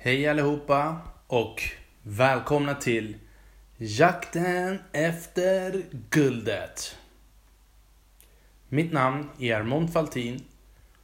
Hej allihopa och välkomna till Jakten efter guldet. Mitt namn är Armond Faltin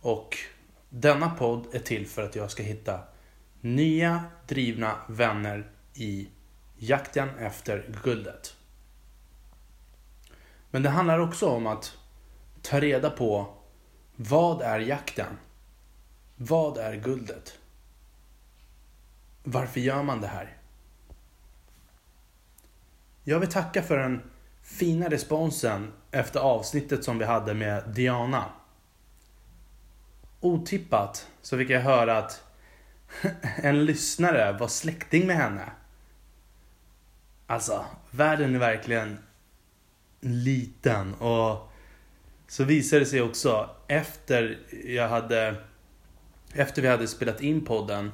och denna podd är till för att jag ska hitta nya drivna vänner i jakten efter guldet. Men det handlar också om att ta reda på vad är jakten? Vad är guldet? Varför gör man det här? Jag vill tacka för den fina responsen efter avsnittet som vi hade med Diana. Otippat så fick jag höra att en lyssnare var släkting med henne. Alltså, världen är verkligen liten och så visade det sig också efter jag hade efter vi hade spelat in podden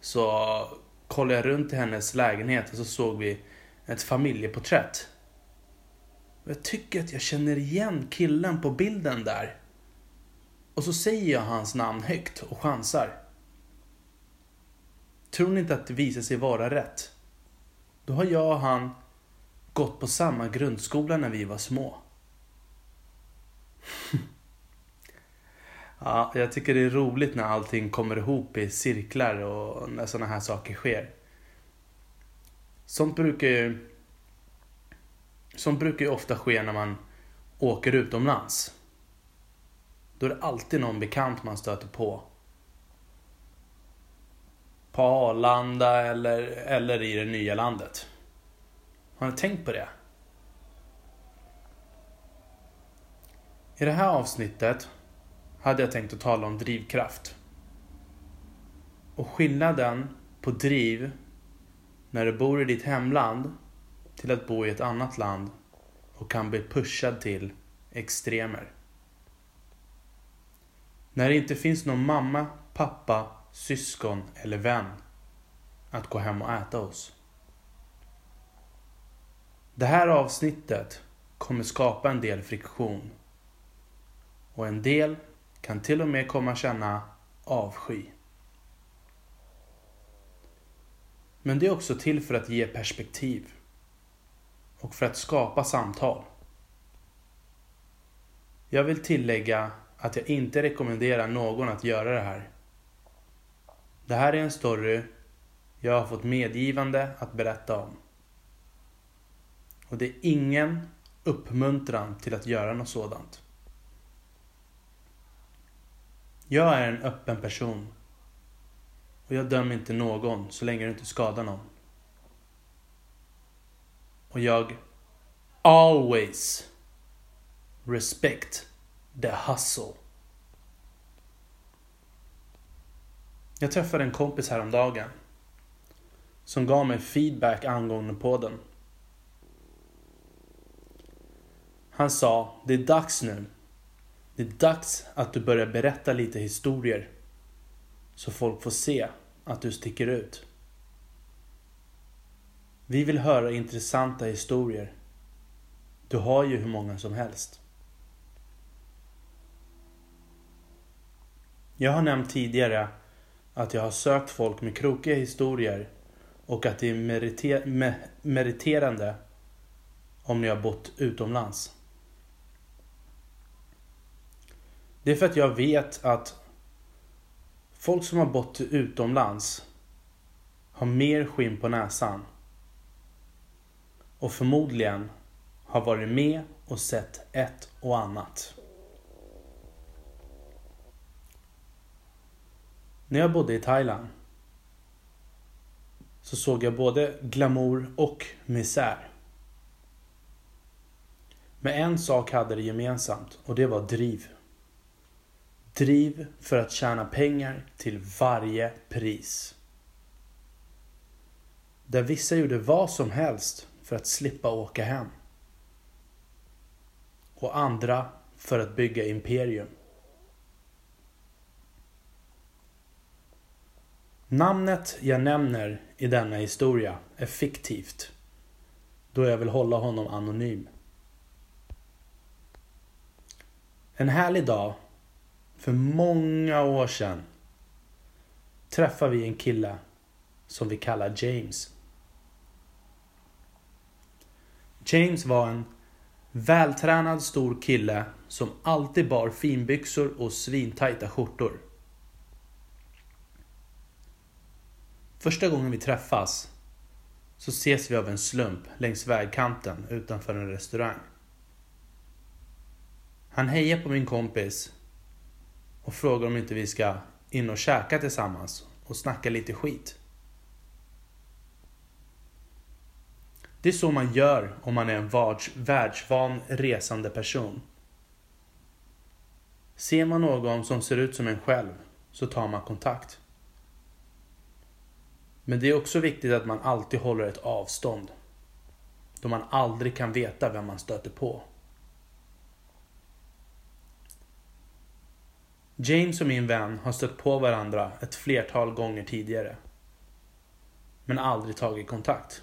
så kollade jag runt i hennes lägenhet och så såg vi ett familjeporträtt. Jag tycker att jag känner igen killen på bilden där. Och så säger jag hans namn högt och chansar. Tror ni inte att det visar sig vara rätt? Då har jag och han gått på samma grundskola när vi var små. Ja, jag tycker det är roligt när allting kommer ihop i cirklar och när sådana här saker sker. Sånt brukar ju... Sånt brukar ju ofta ske när man åker utomlands. Då är det alltid någon bekant man stöter på. På Arlanda eller, eller i det nya landet. Har ni tänkt på det? I det här avsnittet hade jag tänkt att tala om drivkraft. Och skillnaden på driv när du bor i ditt hemland till att bo i ett annat land och kan bli pushad till extremer. När det inte finns någon mamma, pappa, syskon eller vän att gå hem och äta hos. Det här avsnittet kommer skapa en del friktion. Och en del kan till och med komma känna avsky. Men det är också till för att ge perspektiv och för att skapa samtal. Jag vill tillägga att jag inte rekommenderar någon att göra det här. Det här är en story jag har fått medgivande att berätta om. Och det är ingen uppmuntran till att göra något sådant. Jag är en öppen person. Och jag dömer inte någon så länge du inte skadar någon. Och jag always respect the hustle. Jag träffade en kompis häromdagen. Som gav mig feedback angående podden. Han sa, det är dags nu det är dags att du börjar berätta lite historier. Så folk får se att du sticker ut. Vi vill höra intressanta historier. Du har ju hur många som helst. Jag har nämnt tidigare att jag har sökt folk med krokiga historier och att det är meriter meriterande om ni har bott utomlands. Det är för att jag vet att folk som har bott utomlands har mer skinn på näsan. Och förmodligen har varit med och sett ett och annat. När jag bodde i Thailand så såg jag både glamour och misär. Men en sak hade det gemensamt och det var driv. Driv för att tjäna pengar till varje pris. Där vissa gjorde vad som helst för att slippa åka hem. Och andra för att bygga imperium. Namnet jag nämner i denna historia är fiktivt. Då jag vill hålla honom anonym. En härlig dag för många år sedan träffade vi en kille som vi kallar James. James var en vältränad stor kille som alltid bar finbyxor och svintajta skjortor. Första gången vi träffas så ses vi av en slump längs vägkanten utanför en restaurang. Han hejar på min kompis och frågar om inte vi ska in och käka tillsammans och snacka lite skit. Det är så man gör om man är en världsvan resande person. Ser man någon som ser ut som en själv så tar man kontakt. Men det är också viktigt att man alltid håller ett avstånd. Då man aldrig kan veta vem man stöter på. James och min vän har stött på varandra ett flertal gånger tidigare. Men aldrig tagit kontakt.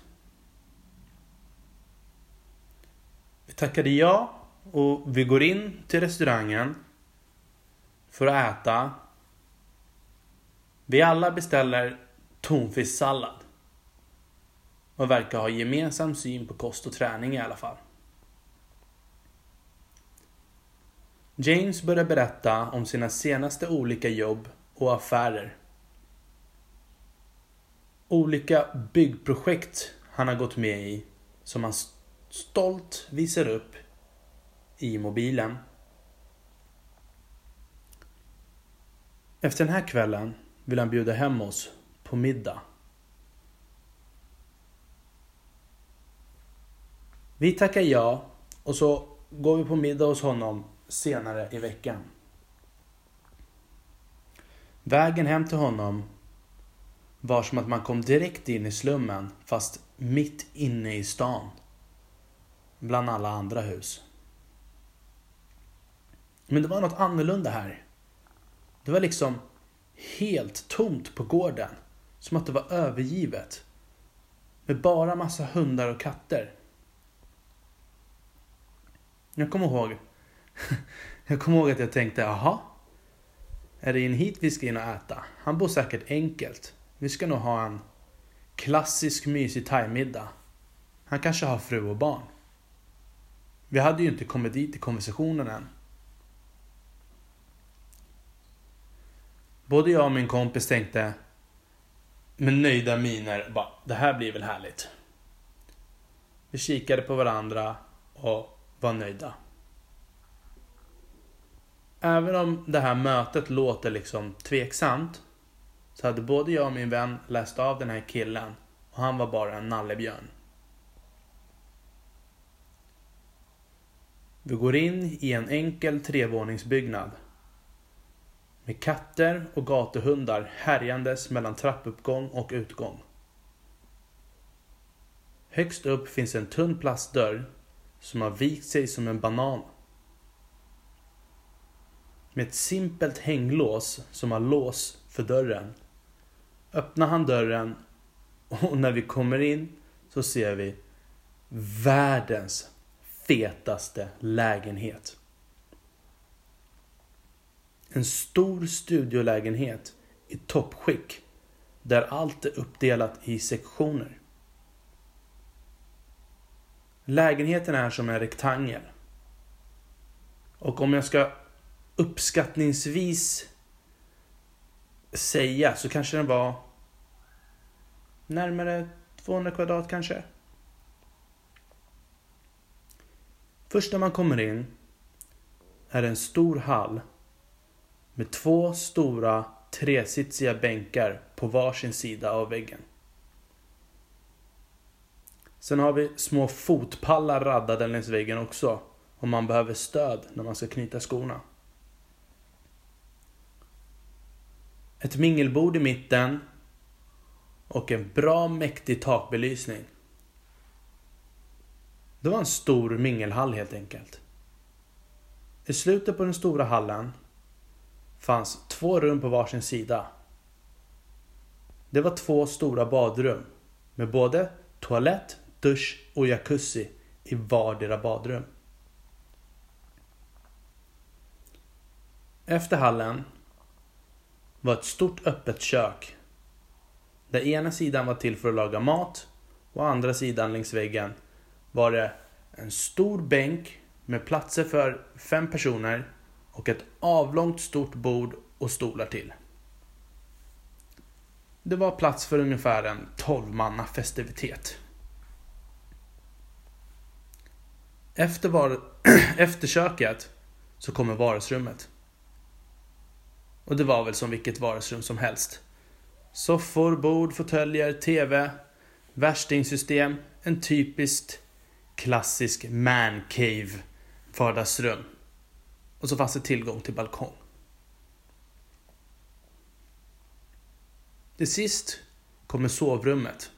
Vi tackade ja och vi går in till restaurangen för att äta. Vi alla beställer tonfisksallad. Och verkar ha gemensam syn på kost och träning i alla fall. James börjar berätta om sina senaste olika jobb och affärer. Olika byggprojekt han har gått med i som han stolt visar upp i mobilen. Efter den här kvällen vill han bjuda hem oss på middag. Vi tackar ja och så går vi på middag hos honom senare i veckan. Vägen hem till honom var som att man kom direkt in i slummen fast mitt inne i stan. Bland alla andra hus. Men det var något annorlunda här. Det var liksom helt tomt på gården. Som att det var övergivet. Med bara massa hundar och katter. Jag kommer ihåg jag kommer ihåg att jag tänkte, jaha. Är det in hit vi ska in och äta? Han bor säkert enkelt. Vi ska nog ha en klassisk mysig thaimiddag. Han kanske har fru och barn. Vi hade ju inte kommit dit i konversationen än. Både jag och min kompis tänkte med nöjda miner bara, det här blir väl härligt. Vi kikade på varandra och var nöjda. Även om det här mötet låter liksom tveksamt så hade både jag och min vän läst av den här killen och han var bara en nallebjörn. Vi går in i en enkel trevåningsbyggnad. Med katter och gatuhundar härjandes mellan trappuppgång och utgång. Högst upp finns en tunn plastdörr som har vikt sig som en banan med ett simpelt hänglås som har lås för dörren. Öppnar han dörren och när vi kommer in så ser vi världens fetaste lägenhet. En stor studiolägenhet i toppskick där allt är uppdelat i sektioner. Lägenheten är som en rektangel. Och om jag ska uppskattningsvis säga så kanske den var närmare 200 kvadrat kanske. Först när man kommer in är det en stor hall med två stora tresitsiga bänkar på varsin sida av väggen. Sen har vi små fotpallar raddade längs väggen också om man behöver stöd när man ska knyta skorna. Ett mingelbord i mitten och en bra mäktig takbelysning. Det var en stor mingelhall helt enkelt. I slutet på den stora hallen fanns två rum på varsin sida. Det var två stora badrum med både toalett, dusch och jacuzzi i vardera badrum. Efter hallen var ett stort öppet kök Där ena sidan var till för att laga mat och andra sidan längs väggen var det en stor bänk med platser för fem personer och ett avlångt stort bord och stolar till. Det var plats för ungefär en 12 manna festivitet. Efter, var efter köket så kommer vardagsrummet. Och det var väl som vilket vardagsrum som helst. Soffor, bord, fåtöljer, TV, värstingsystem, en typiskt klassisk mancave vardagsrum. Och så fanns det tillgång till balkong. Till sist kommer sovrummet.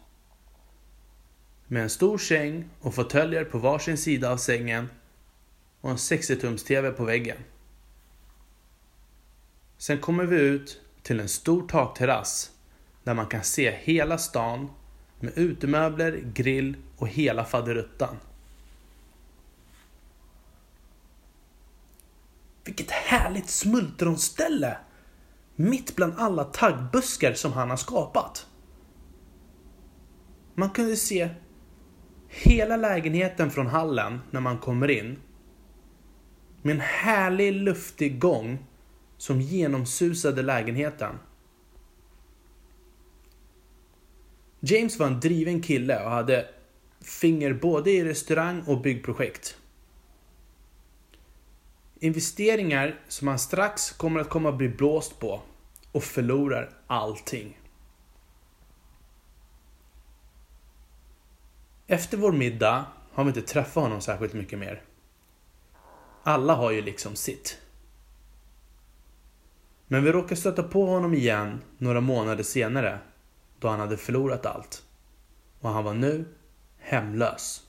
Med en stor säng och fåtöljer på varsin sida av sängen och en 60-tums-TV på väggen. Sen kommer vi ut till en stor takterrass där man kan se hela stan med utemöbler, grill och hela faderuttan. Vilket härligt smultronställe! Mitt bland alla taggbuskar som han har skapat. Man kunde se hela lägenheten från hallen när man kommer in. Med en härlig luftig gång som genomsusade lägenheten. James var en driven kille och hade finger både i restaurang och byggprojekt. Investeringar som han strax kommer att komma att bli blåst på och förlorar allting. Efter vår middag har vi inte träffat honom särskilt mycket mer. Alla har ju liksom sitt. Men vi råkade stöta på honom igen några månader senare då han hade förlorat allt. Och han var nu hemlös.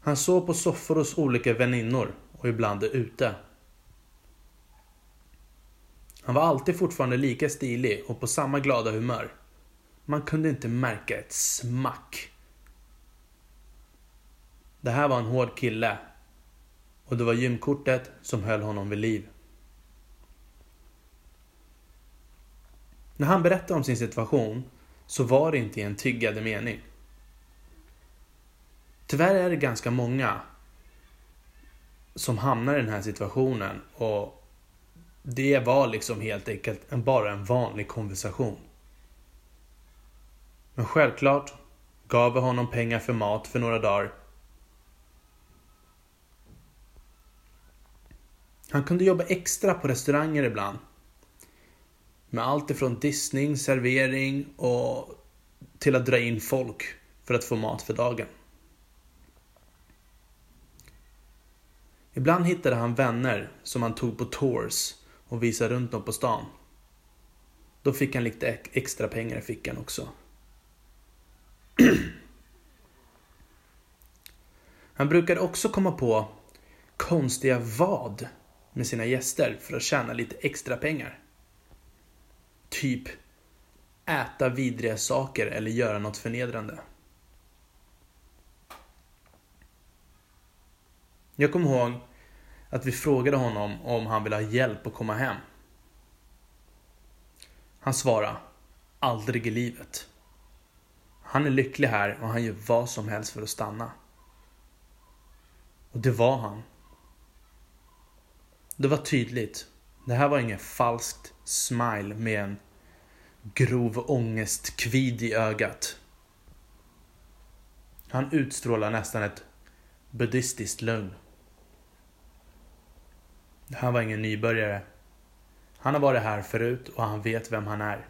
Han sov på soffor hos olika väninnor och ibland ute. Han var alltid fortfarande lika stilig och på samma glada humör. Man kunde inte märka ett smack. Det här var en hård kille. Och det var gymkortet som höll honom vid liv. När han berättade om sin situation så var det inte i en tyggande mening. Tyvärr är det ganska många som hamnar i den här situationen och det var liksom helt enkelt bara en vanlig konversation. Men självklart gav vi honom pengar för mat för några dagar. Han kunde jobba extra på restauranger ibland. Med allt ifrån diskning, servering och till att dra in folk för att få mat för dagen. Ibland hittade han vänner som han tog på tours och visade runt dem på stan. Då fick han lite extra pengar i fickan också. Han brukade också komma på konstiga vad med sina gäster för att tjäna lite extra pengar. Typ äta vidriga saker eller göra något förnedrande. Jag kommer ihåg att vi frågade honom om han ville ha hjälp att komma hem. Han svarade, aldrig i livet. Han är lycklig här och han gör vad som helst för att stanna. Och det var han. Det var tydligt. Det här var ingen falskt smile med en grov ångestkvid i ögat. Han utstrålar nästan ett buddhistiskt lugn. Han var ingen nybörjare. Han har varit här förut och han vet vem han är.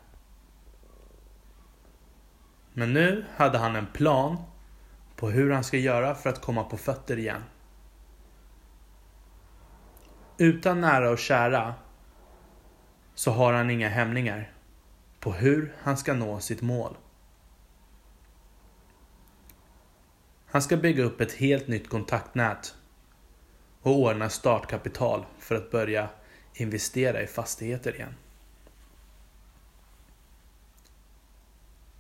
Men nu hade han en plan på hur han ska göra för att komma på fötter igen. Utan nära och kära så har han inga hämningar på hur han ska nå sitt mål. Han ska bygga upp ett helt nytt kontaktnät och ordna startkapital för att börja investera i fastigheter igen.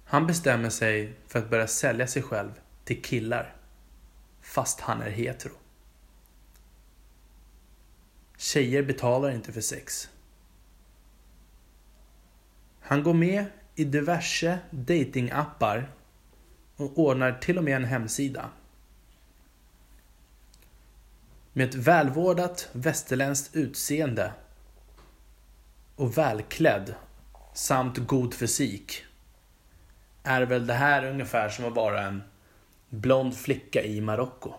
Han bestämmer sig för att börja sälja sig själv till killar, fast han är hetero. Tjejer betalar inte för sex. Han går med i diverse datingappar och ordnar till och med en hemsida. Med ett välvårdat västerländskt utseende och välklädd samt god fysik är väl det här ungefär som att vara en blond flicka i Marocko.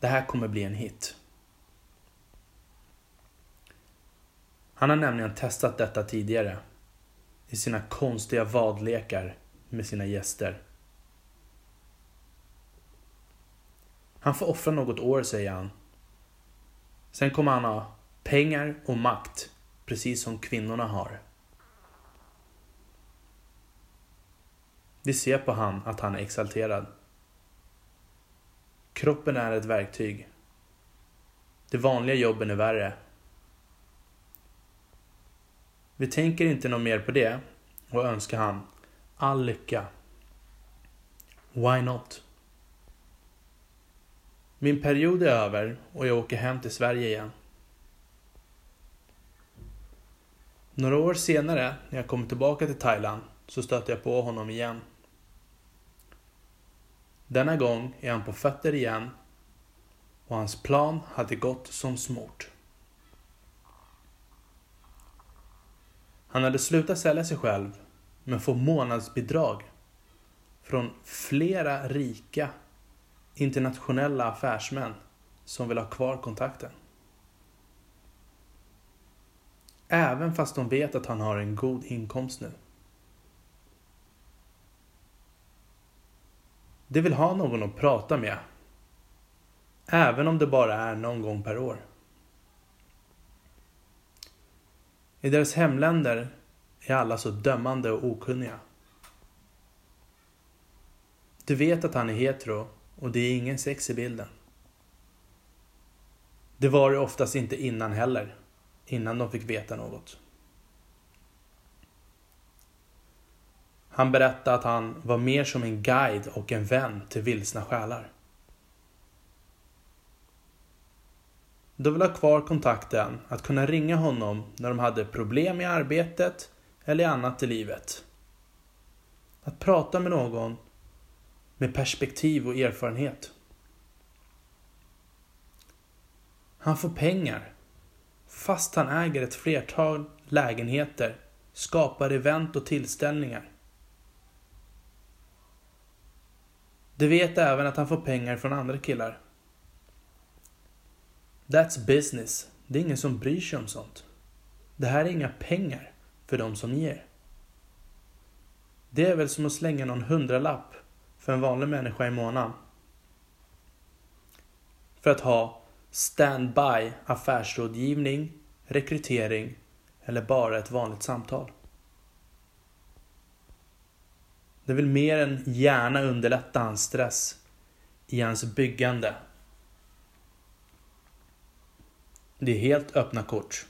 Det här kommer bli en hit. Han har nämligen testat detta tidigare i sina konstiga vadlekar med sina gäster. Han får offra något år, säger han. Sen kommer han ha pengar och makt, precis som kvinnorna har. Vi ser på han att han är exalterad. Kroppen är ett verktyg. De vanliga jobben är värre. Vi tänker inte något mer på det och önskar han all lycka. Why not? Min period är över och jag åker hem till Sverige igen. Några år senare, när jag kommer tillbaka till Thailand, så stöter jag på honom igen. Denna gång är han på fötter igen och hans plan hade gått som smort. Han hade slutat sälja sig själv men får månadsbidrag från flera rika internationella affärsmän som vill ha kvar kontakten. Även fast de vet att han har en god inkomst nu. De vill ha någon att prata med. Även om det bara är någon gång per år. I deras hemländer är alla så dömande och okunniga. Du vet att han är hetero och det är ingen sex i bilden. Det var det oftast inte innan heller. Innan de fick veta något. Han berättade att han var mer som en guide och en vän till vilsna själar. De vill ha kvar kontakten, att kunna ringa honom när de hade problem i arbetet eller i annat i livet. Att prata med någon med perspektiv och erfarenhet. Han får pengar fast han äger ett flertal lägenheter, skapar event och tillställningar. Du vet även att han får pengar från andra killar. That's business. Det är ingen som bryr sig om sånt. Det här är inga pengar för de som ger. Det är väl som att slänga någon hundralapp för en vanlig människa i månaden. För att ha standby affärsrådgivning, rekrytering eller bara ett vanligt samtal. Det vill mer än gärna underlätta hans stress i hans byggande. Det är helt öppna kort.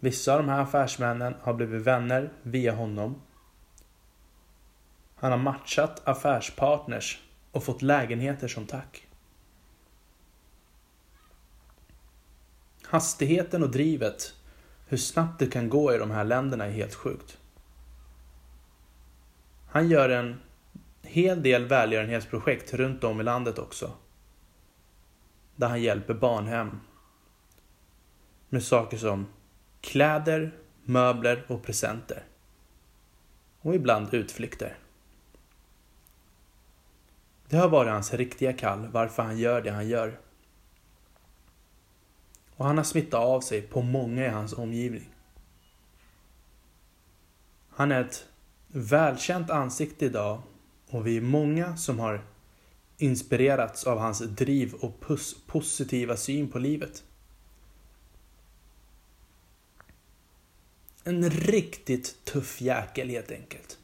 Vissa av de här affärsmännen har blivit vänner via honom. Han har matchat affärspartners och fått lägenheter som tack. Hastigheten och drivet, hur snabbt det kan gå i de här länderna är helt sjukt. Han gör en hel del välgörenhetsprojekt runt om i landet också. Där han hjälper barnhem med saker som kläder, möbler och presenter. Och ibland utflykter. Det har varit hans riktiga kall varför han gör det han gör. Och han har smittat av sig på många i hans omgivning. Han är ett välkänt ansikte idag och vi är många som har inspirerats av hans driv och positiva syn på livet. En riktigt tuff jäkel helt enkelt.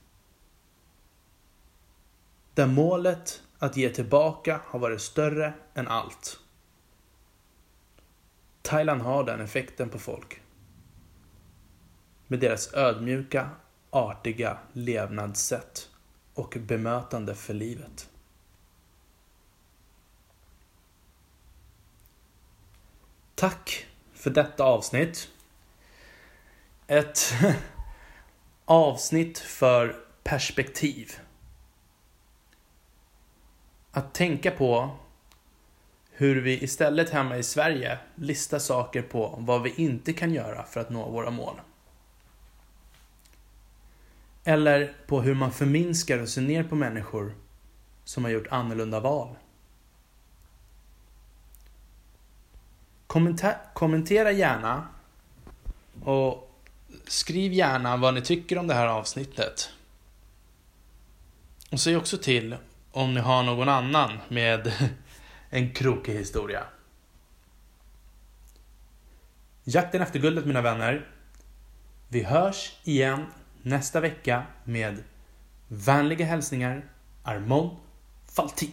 Där målet att ge tillbaka har varit större än allt. Thailand har den effekten på folk. Med deras ödmjuka, artiga levnadssätt och bemötande för livet. Tack för detta avsnitt ett avsnitt för perspektiv. Att tänka på hur vi istället hemma i Sverige listar saker på vad vi inte kan göra för att nå våra mål. Eller på hur man förminskar och ser ner på människor som har gjort annorlunda val. Kommenta kommentera gärna och skriv gärna vad ni tycker om det här avsnittet. Och säg också till om ni har någon annan med en krokig historia. Jakten efter guldet mina vänner. Vi hörs igen nästa vecka med vänliga hälsningar Armand Faltin.